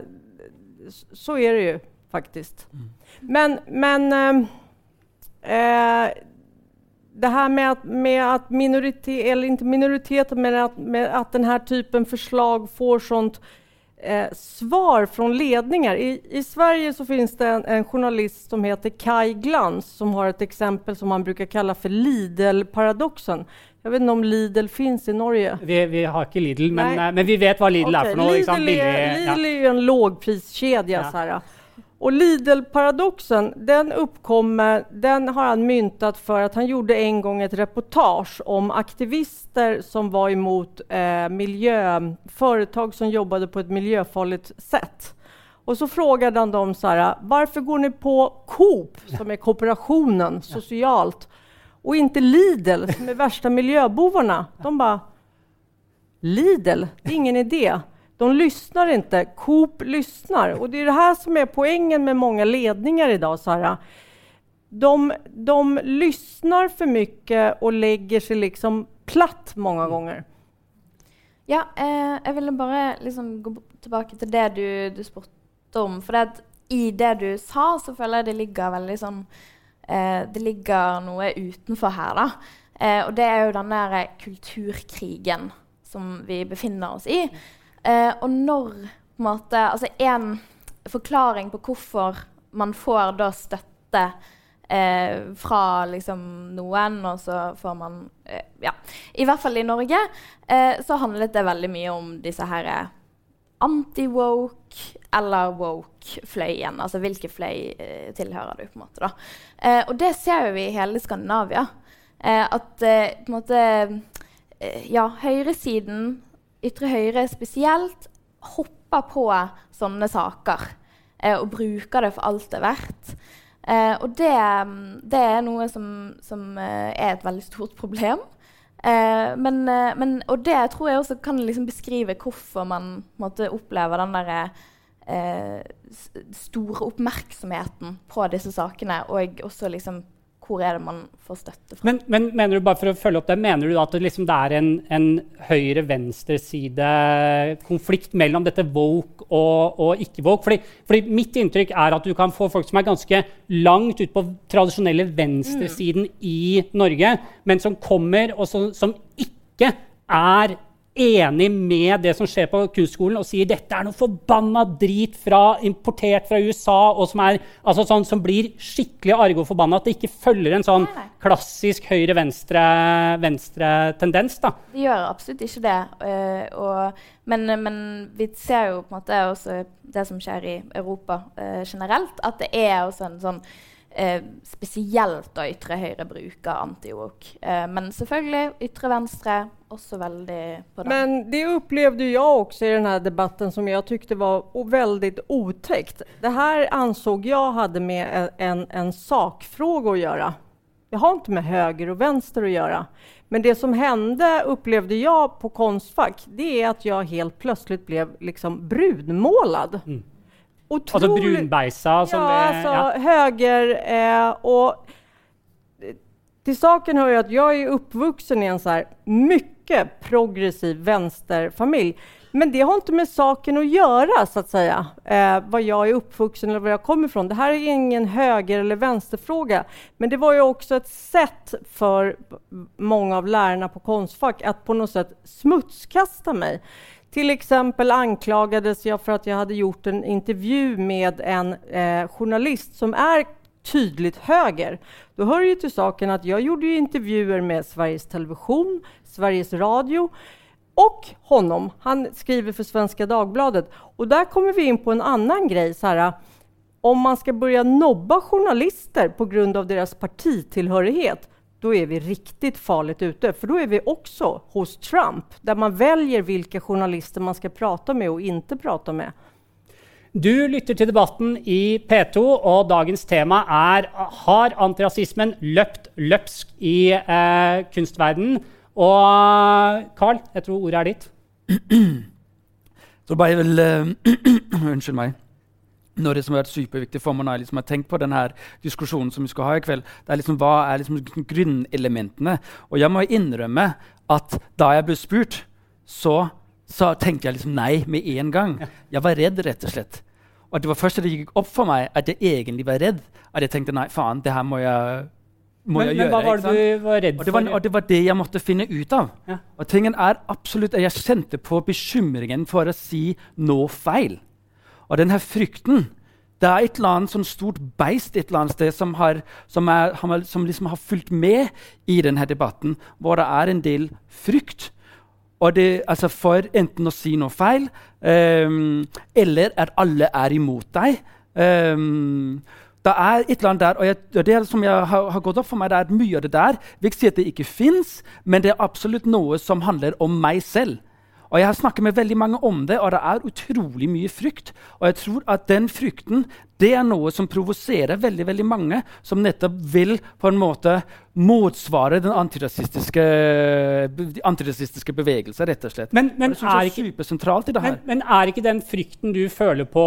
Så är det ju faktiskt. Mm. Men, men eh, Eh, det här med att, med att minoritet, eller inte minoriteten, men att, med att den här typen förslag får sånt eh, svar från ledningar. I, I, Sverige så finns det en, en, journalist som heter Kai Glans som har ett exempel som man brukar kalla för Lidl-paradoxen. Jag vet inte om Lidl finns i Norge? Vi, vi har inte Lidl, men, eh, men, vi vet vad Lidl okay. är för något. Lidl, är, Lidl är en lågpriskedja. Ja. Och Lidl-paradoxen, den uppkommer, den har han myntat för att han gjorde en gång ett reportage om aktivister som var emot eh, miljö, företag som jobbade på ett miljöfarligt sätt. Och så frågade han dem så här, varför går ni på Coop, som är kooperationen, socialt, och inte Lidl, som är värsta miljöbovarna? De bara, Lidl, det är ingen idé. De lyssnar inte. Coop lyssnar. Och det är det här som är poängen med många ledningar idag, Sara. De, de lyssnar för mycket och lägger sig liksom platt många gånger. Ja, eh, jeg ville bare liksom gå tilbake til det du, du spurte om. For det i det du sa, så føler jeg det ligger veldig sånn eh, Det ligger noe utenfor her, da. Eh, og det er jo den der kulturkrigen som vi befinner oss i. Eh, og når på en måte Altså en forklaring på hvorfor man får da støtte eh, fra liksom noen, og så får man eh, Ja. I hvert fall i Norge eh, så handlet det veldig mye om disse her eh, anti-woke eller woke-fløyen. Altså hvilke fløy eh, tilhører du, på en måte. da. Og det ser vi i hele Skandinavia. At på en måte Ja, høyresiden ytre høyre spesielt hopper på sånne saker eh, og bruker det for alt det er verdt. Eh, og det, det, er noe som, som eh, er et veldig stort problem. Eh, men, eh, men, og det tror jeg også kan liksom beskrive hvorfor man måtte oppleve den derre eh, store oppmerksomheten på disse sakene, og også liksom hvor er det man får støtte fra. Men, men, mener du bare for å følge opp det, mener du at det, liksom, det er en, en høyre-venstreside-konflikt mellom dette woke og, og ikke-woke? Fordi, fordi, mitt inntrykk er at du kan få folk som er ganske langt ut på tradisjonelle venstresiden mm. i Norge, men som kommer og som, som ikke er enig med det som skjer på kunstskolen, og sier dette er noe forbanna drit fra, importert fra USA, og som, er, altså sånn, som blir skikkelig arge og forbanna. At det ikke følger en sånn klassisk høyre-venstre-tendens. da. Det gjør absolutt ikke det. Uh, og, men, men, vi ser jo på en måte også det som skjer i Europa uh, generelt, at det er også en sånn Eh, spesielt da ytre høyre bruker anti-woke. Eh, men selvfølgelig ytre venstre også veldig på det. Men det opplevde jeg også i denne debatten som jeg syntes var veldig utrygt. Det her ansåg jeg hadde med en, en sakfråga å gjøre. Det har ikke med høyre og venstre å gjøre. Men det som hendte, opplevde jeg på Konstfack, det er at jeg helt plutselig ble liksom brunmålad. Mm. Otroligt, alltså brunbajsa? Som ja, är, alltså höger eh, och till saken hör ju att jag är uppvuxen i en så här mycket progressiv vänsterfamilj. Men det har inte med saken att göra, så att säga, eh, vad jag är uppvuxen eller var jag kommer ifrån. Det här är ingen höger eller vänsterfråga. Men det var ju också ett sätt för många av lärarna på Konstfack att på något sätt smutskasta mig. Till exempel anklagades jag för att jag hade gjort en intervju med en eh, journalist som är tydligt höger. Då hör det ju till saken att jag gjorde intervjuer med Sveriges Television, Sveriges Radio och honom. Han skriver för Svenska Dagbladet. Och där kommer vi in på en annan grej. Så här, om man ska börja nobba journalister på grund av deras partitillhörighet, då är vi riktigt farligt ute. För då är vi också hos Trump, där man väljer vilka journalister man ska prata med och inte prata med. Du lytter til debatten i P2, og dagens tema er har antirasismen løpt løpsk i eh, kunstverdenen. Og Carl, jeg tror ordet er ditt. Så bare jeg uh, Unnskyld meg. Noe som har vært superviktig for meg når jeg liksom har tenkt på denne diskusjonen som vi skal ha i kveld, det er liksom hva er liksom grunnelementene. Og jeg må innrømme at da jeg ble spurt, så så tenkte jeg liksom nei med en gang. Jeg var redd, rett og slett. Og det var først da det gikk opp for meg at jeg egentlig var redd, at jeg tenkte nei, faen, det her må jeg må Men, jeg men gjøre. hva var det du var redd Og det, var, for? og det var det jeg måtte finne ut av. Ja. Og tingen er absolutt Jeg kjente på bekymringen for å si noe feil. Og den her frykten Det er et eller annet sånn stort beist et eller annet sted som, har, som, er, som liksom har fulgt med i denne debatten, hvor det er en del frykt. Og det, altså for enten å si noe feil, um, eller at alle er imot deg. Um, det er et eller annet der, og jeg, og det som jeg har, har gått opp for meg, det er mye av det der vil ikke si at det ikke fins, men det er absolutt noe som handler om meg selv. Og Jeg har snakket med veldig mange om det, og det er utrolig mye frykt. Og jeg tror at den frykten det er noe som provoserer veldig veldig mange, som nettopp vil på en måte motsvare den antirasistiske, de antirasistiske bevegelser, rett og slett. Men, men, det er ikke, men, men er ikke den frykten du føler på,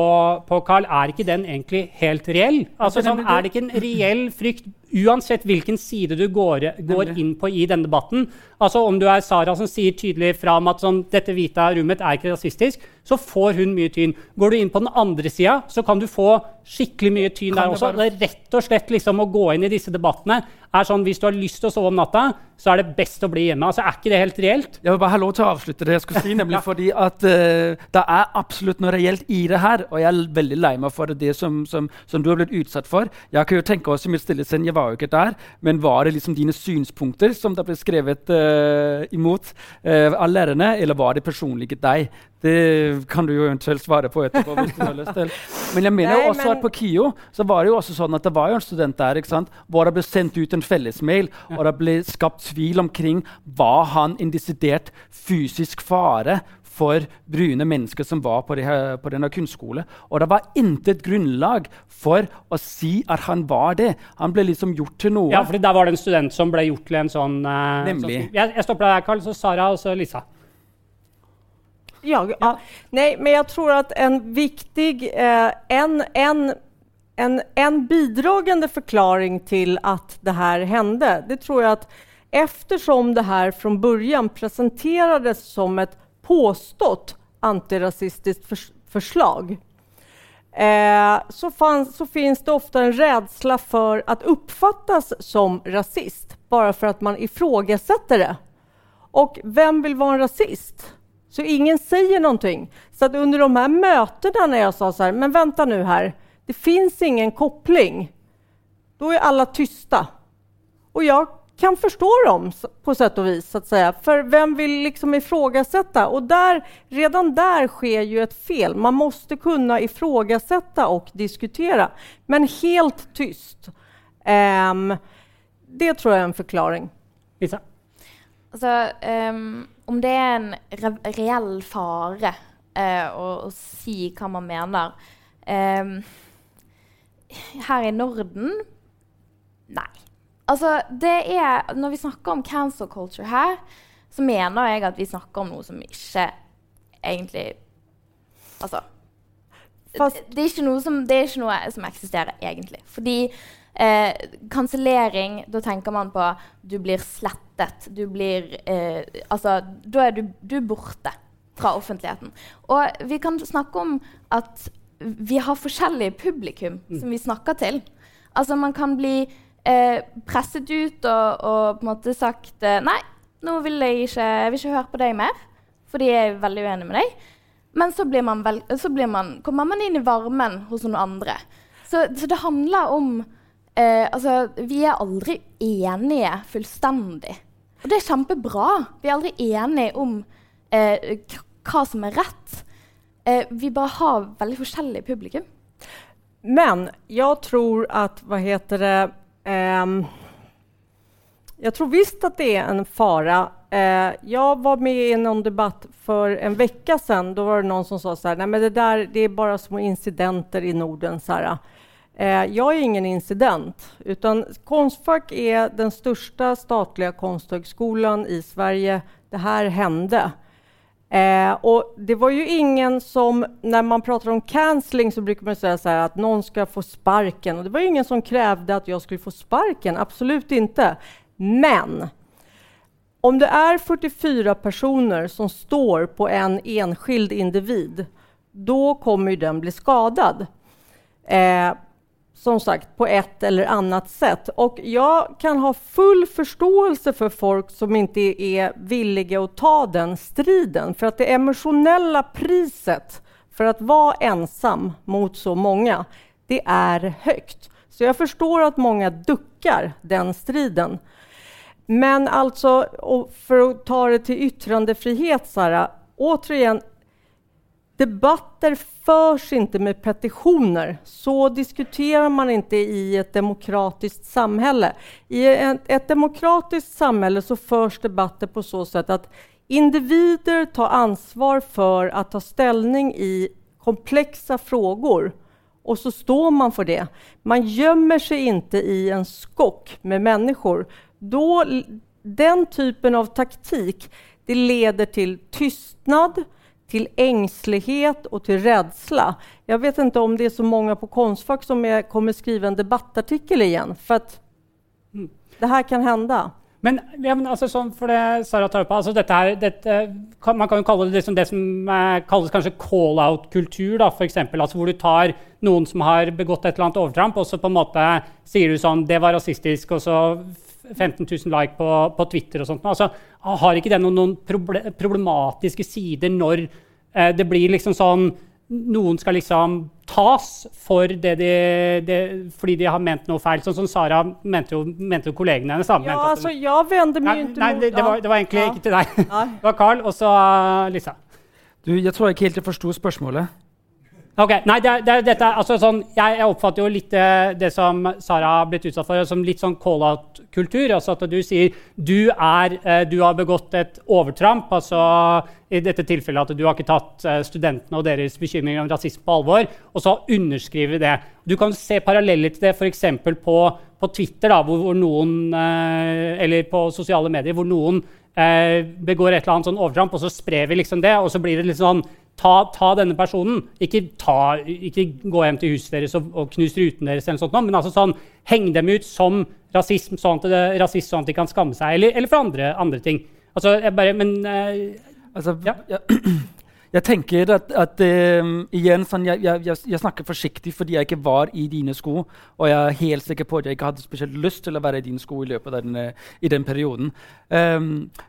på Carl, er ikke den egentlig helt reell? Altså, er sånn, det. er det ikke en reell frykt, uansett hvilken side du går, går inn på i denne debatten? Altså Om du er Sara som sier tydelig fra om at sånn, dette hvite rommet er ikke rasistisk, så får hun mye tyn. Går du inn på den andre sida, så kan du få skikkelig mye tyn Kan der også. Det er rett og slett liksom å gå inn i disse debattene er sånn hvis du har lyst til å sove om natta, så er det best å bli hjemme. Altså, Er ikke det helt reelt? Jeg vil bare ha lov til å avslutte det jeg skulle si, nemlig fordi at uh, det er absolutt noe reelt i det her. Og jeg er veldig lei meg for det som, som, som du har blitt utsatt for. Jeg kan jo tenke også i mitt stille sinn, jeg var jo ikke der, men var det liksom dine synspunkter som det ble skrevet uh, imot uh, av lærerne, eller var det personlige deg? Det kan du jo eventuelt svare på etterpå. hvis du har lyst til. Men jeg mener Nei, jo også men- at på KIO så var det jo også sånn at det var jo en student der ikke sant? hvor det ble sendt ut en fellesmail, og det ble skapt tvil omkring var han en desidert fysisk fare for brune mennesker som var på, det her, på denne kunstskole. Og det var intet grunnlag for å si at han var det. Han ble liksom gjort til noe. Ja, fordi Der var det en student som ble gjort til en sånn uh, Nemlig. sånn- jeg, jeg stopper deg der, Karl. Så Sara og så Lisa. Ja, ja. Nei, men jeg tror at en viktig, eh, en, en, en, en bidragende forklaring til at det her hendte, det tror jeg att eftersom det här från början presenterades som ett påstått antirasistiskt förs förslag, eh, så, fanns, så finns det ofta en rädsla för att uppfattas som rasist, bara för att man ifrågasätter det. Och vem vill vara en rasist? Så ingen säger någonting. Så att under de här mötena när jag sa så här, men vänta nu här, det finns ingen koppling. Då är alla tysta. Och jag kan förstå dem på sätt och vis, så att säga. För vem vill liksom ifrågasätta? Och där, redan där sker ju ett fel. Man måste kunna ifrågasätta och diskutera. Men helt tyst. Um, det tror jag är en förklaring. Lisa. Altså, um, om det er en re reell fare eh, å, å si hva man mener um, Her i Norden Nei. Altså, det er Når vi snakker om cancel culture her, så mener jeg at vi snakker om noe som ikke egentlig Altså det, er som, det er ikke noe som eksisterer egentlig. Fordi eh, kansellering, da tenker man på du blir slettet. Du blir eh, Altså, da er du, du er borte fra offentligheten. Og vi kan snakke om at vi har forskjellige publikum som vi snakker til. Altså, man kan bli eh, presset ut og, og på en måte sagt eh, Nei, nå vil jeg ikke, jeg vil ikke høre på deg mer, fordi jeg er veldig uenig med deg. Men så, man vel, så man, kommer man inn i varmen hos noen andre. Så, så det handler om eh, Altså, vi er aldri enige fullstendig. Og det er kjempebra. Vi er aldri enige om eh, hva som er rett. Eh, vi bare har veldig forskjellig publikum. Men jeg tror at hva heter det, ehm, jag tror visst att det är en fara. Eh, jag var med i någon debatt för en vecka sedan. Då var det någon som sa så här, nej men det där det är bara små incidenter i Norden. Så här. Eh, jag är ingen incident, utan Konstfack är den största statliga konsthögskolan i Sverige. Det här hände. Eh, och det var ju ingen som, när man pratar om cancelling så brukar man säga så här att någon ska få sparken. Och det var ju ingen som krävde att jag skulle få sparken, absolut inte. Men om det är 44 personer som står på en enskild individ, då kommer ju den bli skadad. Eh, som sagt på ett eller annat sätt. Och jag kan ha full förståelse för folk som inte är villiga att ta den striden. För att det emotionella priset för att vara ensam mot så många, det är högt. Så jag förstår att många duckar den striden. Men alltså, för att ta det till yttrandefrihet, Sara, återigen, debatter förs inte med petitioner. Så diskuterar man inte i ett demokratiskt samhälle. I ett demokratiskt samhälle så förs debatter på så sätt att individer tar ansvar för att ta ställning i komplexa frågor och så står man för det. Man gömmer sig inte i en skock med människor. Då, den typen av taktik det leder till tystnad, till ängslighet och till rädsla. Jag vet inte om det är så många på Konstfack som är, kommer skriva en debattartikel igen, för att mm. det här kan hända. Men, ja, men altså, sånn for det Sara tar opp, altså dette her, dette, kan, Man kan jo kalle det liksom det som eh, kalles kanskje call-out-kultur. da, for eksempel, altså Hvor du tar noen som har begått et eller annet overtramp, og så på en måte sier du sånn Det var rasistisk, og så 15 000 like på, på Twitter og sånt. Altså, har ikke det noen, noen problematiske sider når eh, det blir liksom sånn noen skal liksom tas for det de, det, fordi de har ment noe feil. Sånn som Sara mente jo, mente jo kollegene hennes. Ja, altså, jeg vende mye nei, Nei, det, det, var, det, var, egentlig ja. ikke til deg. det var Carl, og så uh, Lisa. Du, jeg tror jeg ikke helt jeg forsto spørsmålet. Ok, nei, det, det, dette, altså sånn, jeg, jeg, oppfatter jo litt det, det som Sara har blitt utsatt for, som litt sånn call-out-kultur. altså At du sier du, er, eh, du har begått et overtramp. altså I dette tilfellet at du har ikke tatt eh, studentene og deres bekymringer om rasisme på alvor. Og så underskriver det. Du kan se paralleller til det f.eks. På, på Twitter, da, hvor, hvor noen, eh, eller på sosiale medier, hvor noen begår et eller annet sånn overtramp, og så sprer vi liksom det, og så blir det litt sånn Ta, ta, denne personen. Ikke, ta, ikke, gå hjem til huset deres og, og knus ruten deres, eller sånt, men altså sånn, heng dem ut som rasism, sånn at, det, rasist, sånn at de kan skamme seg, eller, eller for andre, andre ting. Altså, jeg bare, men uh, altså, ja. ja. Jeg tenker at, at um, igjen, sånn, jeg, jeg, jeg, snakker forsiktig fordi jeg ikke var i dine sko. Og jeg er helt sikker på at jeg ikke hadde spesielt lyst til å være i dine sko i løpet av den, i den perioden. Um,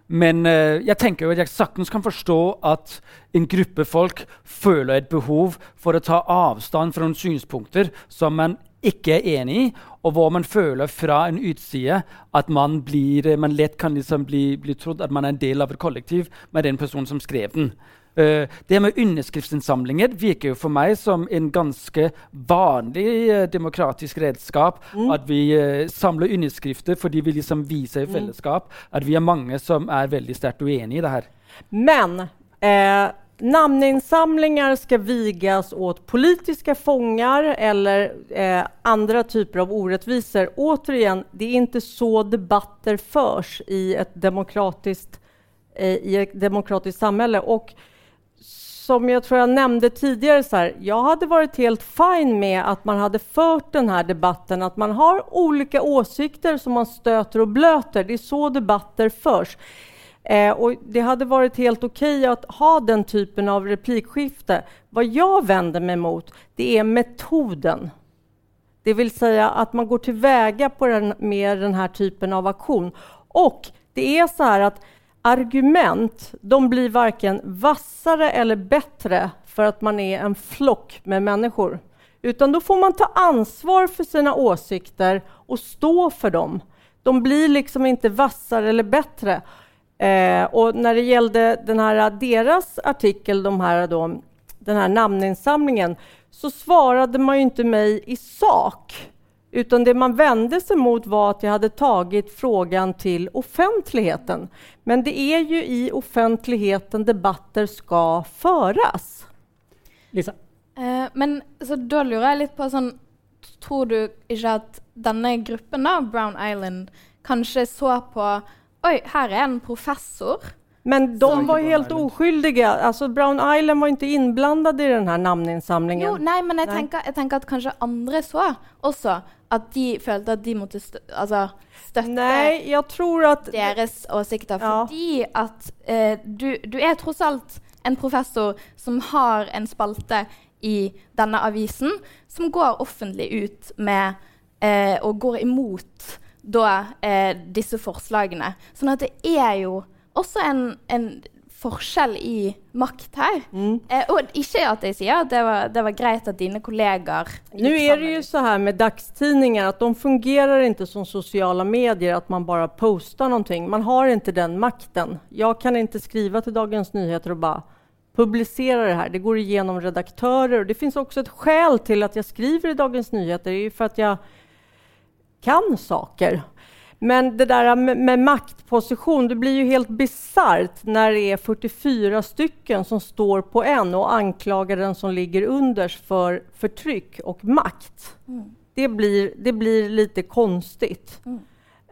men uh, jeg tenker jo at jeg saktens kan forstå at en gruppe folk føler et behov for å ta avstand fra noen synspunkter som man ikke er enig i, og hvor man føler fra en utside at man, blir, man lett kan liksom bli, bli trodd at man er en del av et kollektiv med den personen som skrev den. Uh, det med underskriftsinnsamlinger virker jo for meg som en ganske vanlig uh, demokratisk redskap. Mm. At vi uh, samler underskrifter fordi vi liksom viser i mm. fellesskap at vi er mange som er veldig sterkt uenige i det her. Men eh, namninsamlingar skal viges åt politiske fanger eller eh, andre typer av urettviser. Återigen, det er ikke så debatter förs i et demokratisk, eh, i ett demokratiskt samhälle. Och som jag tror jag nämnde tidigare, så här, jag hade varit helt fin med att man hade fört den här debatten, att man har olika åsikter som man stöter och blöter. Det är så debatter förs. Eh, och det hade varit helt okej okay att ha den typen av replikskifte. Vad jag vänder mig mot, det är metoden. Det vill säga att man går tillväga på den, med den här typen av aktion. Och det är så här att argument, de blir varken vassare eller bättre för att man är en flock med människor. Utan då får man ta ansvar för sina åsikter och stå för dem. De blir liksom inte vassare eller bättre. Eh, och när det gällde den här, deras artikel, de här då, den här namninsamlingen, så svarade man ju inte mig i sak. Utan det man vände sig mot var att jag hade tagit frågan till offentligheten. Men det är ju i offentligheten debatter ska föras. Lisa? Eh, men så da lurer jeg litt på sånn Tror du ikke at denne gruppen, da, Brown Island, kanskje så på Oi, her er en professor men de var helt oskyldiga. Alltså Brown Island var inte inblandade i den här namninsamlingen. Jo, nei, men jeg tenker, jeg tenker, at kanskje andre så også at de følte at de måtte stø altså, støtte Nei, jeg tror at deres åsikter. Ja. Fordi at eh, du, du, er tross alt en professor som har en spalte i denne avisen som går offentlig ut med eh, og går imot da, eh, disse forslagene. Sånn at det er jo også en, en forskjell i makt her. Mm. Eh, og ikke at jeg sier at det var, det var greit at dine kolleger Nå er det jo så her med dagstidninger at de fungerer ikke som sociala medier, at man bare postar noe. Man har ikke den makten. Jeg kan ikke skrive til Dagens Nyheter og bare publisere det här. Det går igenom redaktörer. Det finns også et skäl til at jeg skriver i Dagens Nyheter. Det är ju för att jag kan saker. Men det där med, med maktposition, det blir ju helt bisarrt när det är 44 stycken som står på en och anklagar den som ligger unders för förtryck och makt. Mm. Det, blir, det blir lite konstigt. Mm.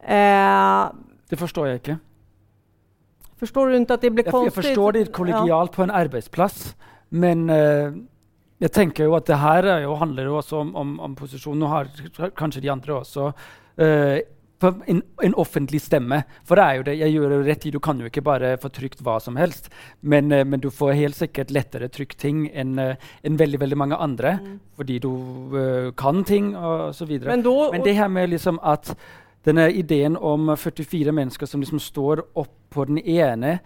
Eh, Det forstår jeg ikke. Forstår du ikke at det blir konstig? jeg forstår det kollegialt på en arbeidsplass, men eh, jeg tenker jo at det her er jo, handler jo også om, om, om posisjon. Nå har kanskje de andre også eh, på en, en, offentlig stemme. For det er jo det, jeg gjør det rett i, Du kan jo ikke bare få trykt hva som helst, men, eh, men du får helt sikkert lettere trykt ting enn eh, en veldig veldig mange andre, Mm. fordi du uh, kan ting og så videre. Men Men det her med liksom at denne ideen om 44 mennesker som liksom står på den ene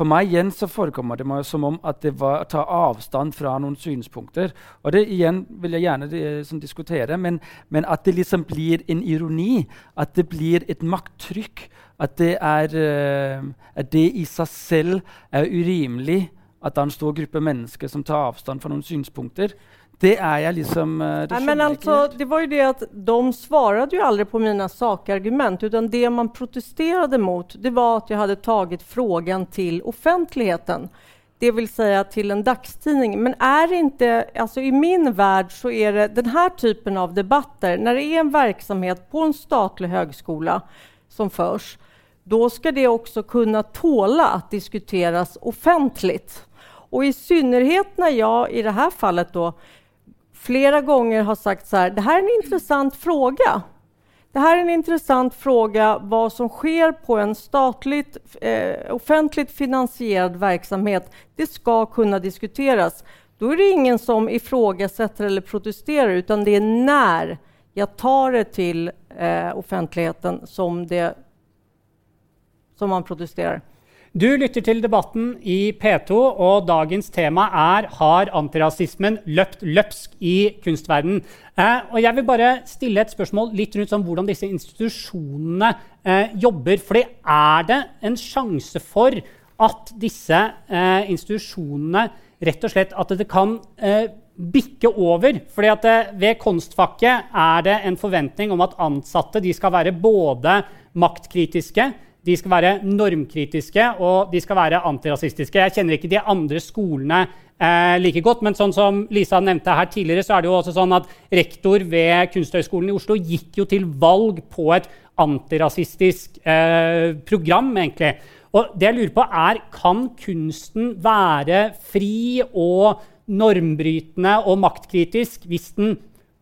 For meg igjen så forekommer det meg som om at det var å ta avstand fra noen synspunkter. Og det igjen vil jeg gjerne eh, sånn, diskutere, men, men, at det liksom blir en ironi. At det blir et makttrykk. At det, er, uh, at det i seg selv er urimelig at det er en stor gruppe mennesker som tar avstand fra noen synspunkter. Det är jag liksom... eh, Nej, men jeg ikke alltså, det var ju det att de svarade ju aldrig på mina sakargument, utan det man protesterade mot, det var att jag hade tagit frågan till offentligheten. Det vill säga till en dagstidning. Men är det inte, alltså i min värld så är det den här typen av debatter, när det är en verksamhet på en statlig högskola som förs, då ska det också kunna tåla att diskuteras offentligt. Och i synnerhet när jag i det här fallet då flera gånger har sagt så här, det här är en intressant fråga. Det här är en intressant fråga vad som sker på en statligt, eh, offentligt finansierad verksamhet. Det ska kunna diskuteras. Då är det ingen som ifrågasätter eller protesterar, utan det är när jag tar det till eh, offentligheten som, det, som man protesterar. Du lytter til debatten i P2, og dagens tema er Har antirasismen løpt løpsk i kunstverden? Eh, og jeg vil bare stille et spørsmål litt rundt sånn hvordan disse institusjonene eh, jobber. Fordi er det en sjanse for at disse eh, institusjonene rett og slett at det kan eh, bikke over? Fordi at eh, ved konstfakket er det en forventning om at ansatte skal være både maktkritiske de skal være normkritiske og de skal være antirasistiske. Jeg kjenner ikke de andre skolene eh, like godt, men sånn som Lisa nevnte her tidligere, så er det jo også sånn at rektor ved Kunsthøgskolen i Oslo gikk jo til valg på et antirasistisk eh, program, egentlig. Og det jeg lurer på er, Kan kunsten være fri og normbrytende og maktkritisk hvis den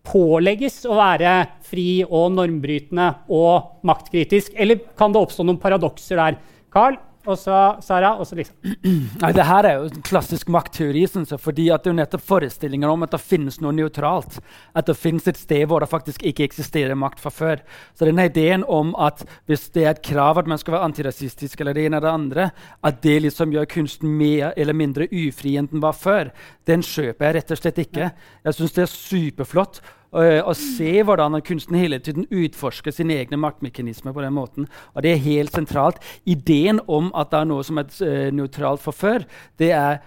pålegges å være fri og normbrytende og maktkritisk? Eller kan det oppstå noen paradokser der? Carl, og så Sara, og så Lisa. Nei, det her er jo klassisk maktteori, synes jeg, fordi at det er jo nettopp forestillinger om at det finnes noe nøytralt. At det finnes et sted hvor det faktisk ikke eksisterer makt fra før. Så denne ideen om at hvis det er et krav at man skal være antirasistisk, eller det ene eller det andre, at det liksom gjør kunsten mer eller mindre ufri enn den var før, den kjøper jeg rett og slett ikke. Jeg syns det er superflott uh, å se hvordan kunsten hele tiden utforsker sine egne maktmekanismer på den måten. Og det er helt sentralt. Ideen om at det er noe som er uh, nøytralt for før, det er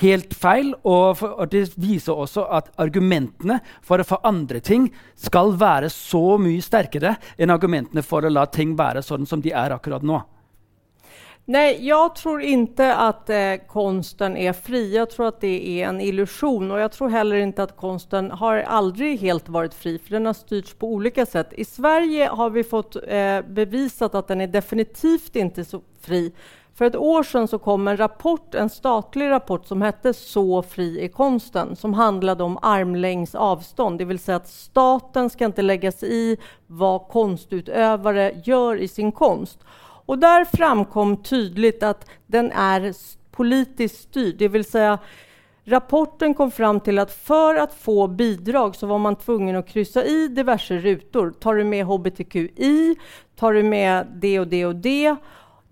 helt feil. Og, for, og, det viser også at argumentene for å forandre ting skal være så mye sterkere enn argumentene for å la ting være sånn som de er akkurat nå. Nej, jag tror inte att eh, konsten är fri. Jag tror att det är en illusion. Och jag tror heller inte att konsten har aldrig helt varit fri, för den har styrts på olika sätt. I Sverige har vi fått eh, bevisat att den är definitivt inte så fri. För ett år sedan så kom en rapport, en statlig rapport som hette Så fri är konsten, som handlade om armlängds avstånd, det vill säga att staten ska inte lägga sig i vad konstutövare gör i sin konst. Och där framkom tydligt att den är politiskt styrd, det vill säga Rapporten kom fram till att för att få bidrag så var man tvungen att kryssa i diverse rutor. Tar du med hbtqi? Tar du med det och det och det?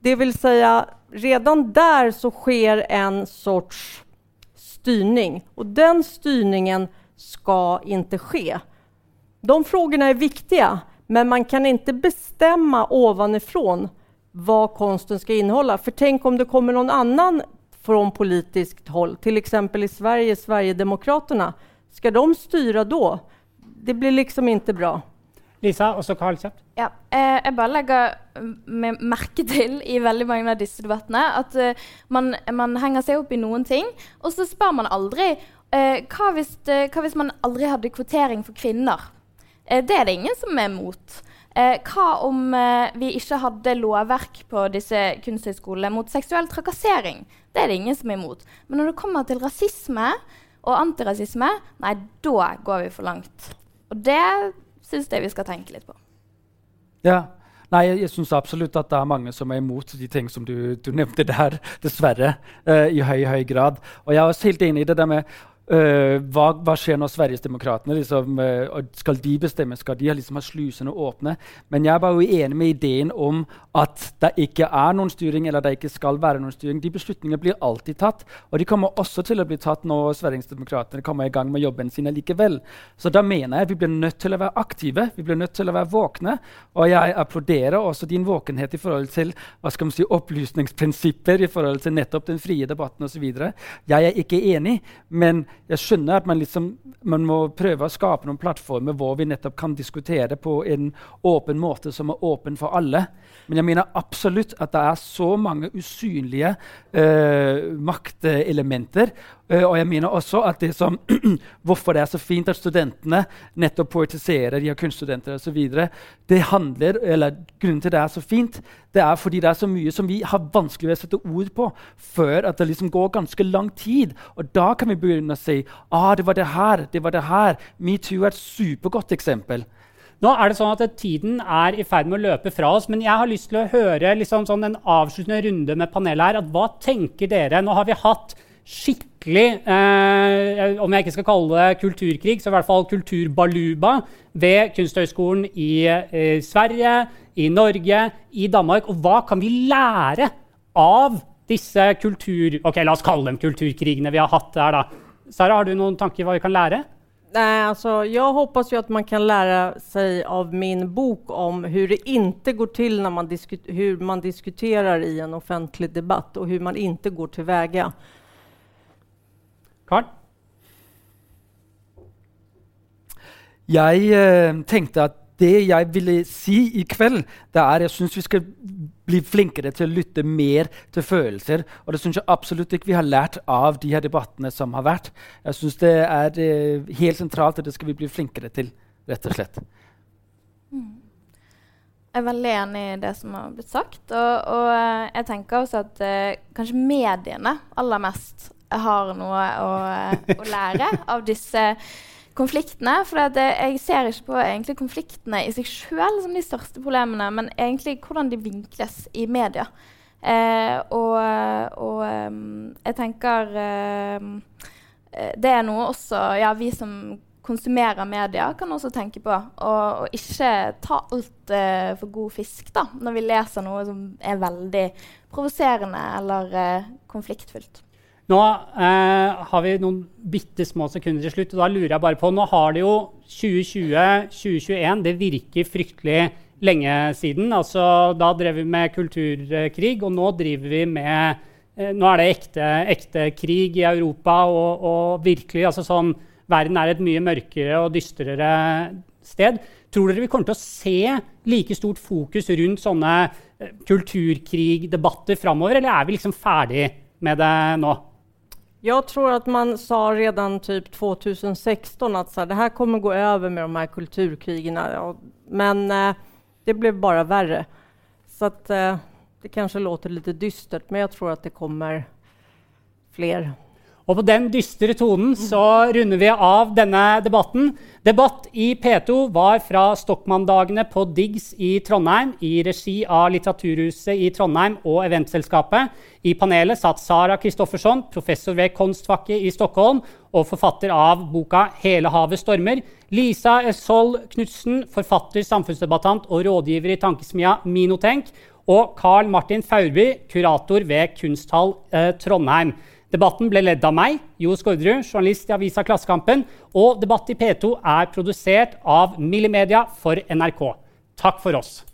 Det vill säga, redan där så sker en sorts styrning och den styrningen ska inte ske. De frågorna är viktiga, men man kan inte bestämma ovanifrån vad konsten ska innehålla. För tänk om det kommer någon annan från politiskt håll, till exempel i Sverige, Sverigedemokraterna. Ska de styra då? Det blir liksom ikke bra. Lisa, og så Karl kjapt. Ja, eh, jeg bare legger med merke til i veldig mange av disse debattene at eh, man, man, henger seg opp i noen ting, og så spør man aldri eh, hva, hvis, eh, hva, hvis, man aldri hadde kvotering for kvinner? Eh, det er det ingen som er mot. Eh, hva om vi ikke hadde lovverk på disse kunsthøyskolene mot seksuell trakassering? Det er det ingen som er imot. Men når det kommer til rasisme og antirasisme, nei, da går vi for langt. Og det syns jeg vi skal tenke litt på. Ja. Nei, jeg, jeg syns absolutt at det er mange som er imot de ting som du, du nevnte der, dessverre. Uh, I høy, høy grad. Og jeg er også helt enig i det der med Uh, hva, hva, skjer når Sverigesdemokratene liksom, uh, Skal de bestemme? Skal de liksom ha slusene åpne? Men jeg er bare uenig med ideen om at det ikke er noen styring, eller det ikke skal være noen styring. De beslutningene blir alltid tatt, og de kommer også til å bli tatt når Sverigesdemokratene kommer i gang med jobben sin likevel. Så da mener jeg vi blir nødt til å være aktive, vi blir nødt til å være våkne. Og jeg applauderer også din våkenhet i forhold til hva skal man si, opplysningsprinsipper, i forhold til nettopp den frie debatten osv. Jeg er ikke enig, men jeg skjønner at man, liksom, man, må prøve å skape noen plattformer hvor vi nettopp kan diskutere på en åpen måte som er åpen for alle. Men jeg mener absolutt at det er så mange usynlige uh, maktelementer Uh, og jeg mener også at det som, Hvorfor det er så fint at studentene nettopp poetiserer, de har kunststudenter osv. Det handler, eller Grunnen til det er så fint, det er fordi det er så mye som vi har vanskelig ved å sette ord på før at det liksom går ganske lang tid. Og da kan vi begynne å si ah, det var det her, det var det her. Metoo er et supergodt eksempel. Nå er det sånn at Tiden er i ferd med å løpe fra oss, men jeg har lyst til å høre liksom sånn en avsluttende runde med panelet her. At hva tenker dere? Nå har vi hatt skikkelig eh, Om jeg ikke skal kalle det kulturkrig, så i hvert fall kulturbaluba ved Kunsthøgskolen i eh, Sverige, i Norge, i Danmark. Og hva kan vi lære av disse kultur... Ok, la oss kalle dem kulturkrigene vi har hatt der, da. Sara, har du noen tanker hva vi kan lære? Nej, alltså, jag hoppas ju att man kan lära sig av min bok om hur det inte går till när man hur man diskuterar i en offentlig debatt och hur man inte går tillväga. Karl? Jeg eh, tenkte at det jeg ville si i kveld, det er jeg syns vi skal bli flinkere til å lytte mer til følelser. Og det syns jeg absolutt ikke vi har lært av de her debattene som har vært. Jeg syns det er eh, helt sentralt, og det skal vi bli flinkere til, rett og slett. Mm. Jeg er veldig enig i det som har blitt sagt. Og, og eh, jeg tenker også at eh, kanskje mediene aller mest har noe å, å lære av disse konfliktene. For jeg ser ikke på konfliktene i seg sjøl som de største problemene, men egentlig hvordan de vinkles i media. Eh, og, og um, jeg tenker um, Det er noe også ja, vi som konsumerer media, kan også tenke på. Og, og ikke ta alt uh, for god fisk da, når vi leser noe som er veldig provoserende eller konfliktfylt. Nå eh, har vi noen bitte små sekunder til slutt. og da lurer jeg bare på, Nå har det jo 2020-2021. Det virker fryktelig lenge siden. Altså, da drev vi med kulturkrig, og nå driver vi med eh, Nå er det ekte, ekte, krig i Europa, og, og virkelig altså sånn, Verden er et mye mørkere og dystrere sted. Tror dere vi kommer til å se like stort fokus rundt sånne eh, kulturkrigdebatter framover, eller er vi liksom ferdig med det nå? Jag tror att man sa redan typ 2016 att så här, det här kommer gå över med de här kulturkrigen. Men eh, det blev bara värre. Så att, eh, det kanske låter lite dystert, men jag tror att det kommer fler. Og på den dystre tonen så runder vi av denne debatten. Debatt i P2 var fra Stokmanndagene på Diggs i Trondheim i regi av Litteraturhuset i Trondheim og Eventselskapet. I panelet satt Sara Kristoffersson, professor ved konstfakket i Stockholm og forfatter av boka 'Hele havet stormer'. Lisa Essold Knutsen, forfatter, samfunnsdebattant og rådgiver i tankesmia Minotenk. Og Carl Martin Faurby, kurator ved Kunsthall eh, Trondheim. Debatten ble ledd av meg, Jo Skårderud, journalist i avisa Klassekampen. Og Debatt i P2 er produsert av Millimedia for NRK. Takk for oss.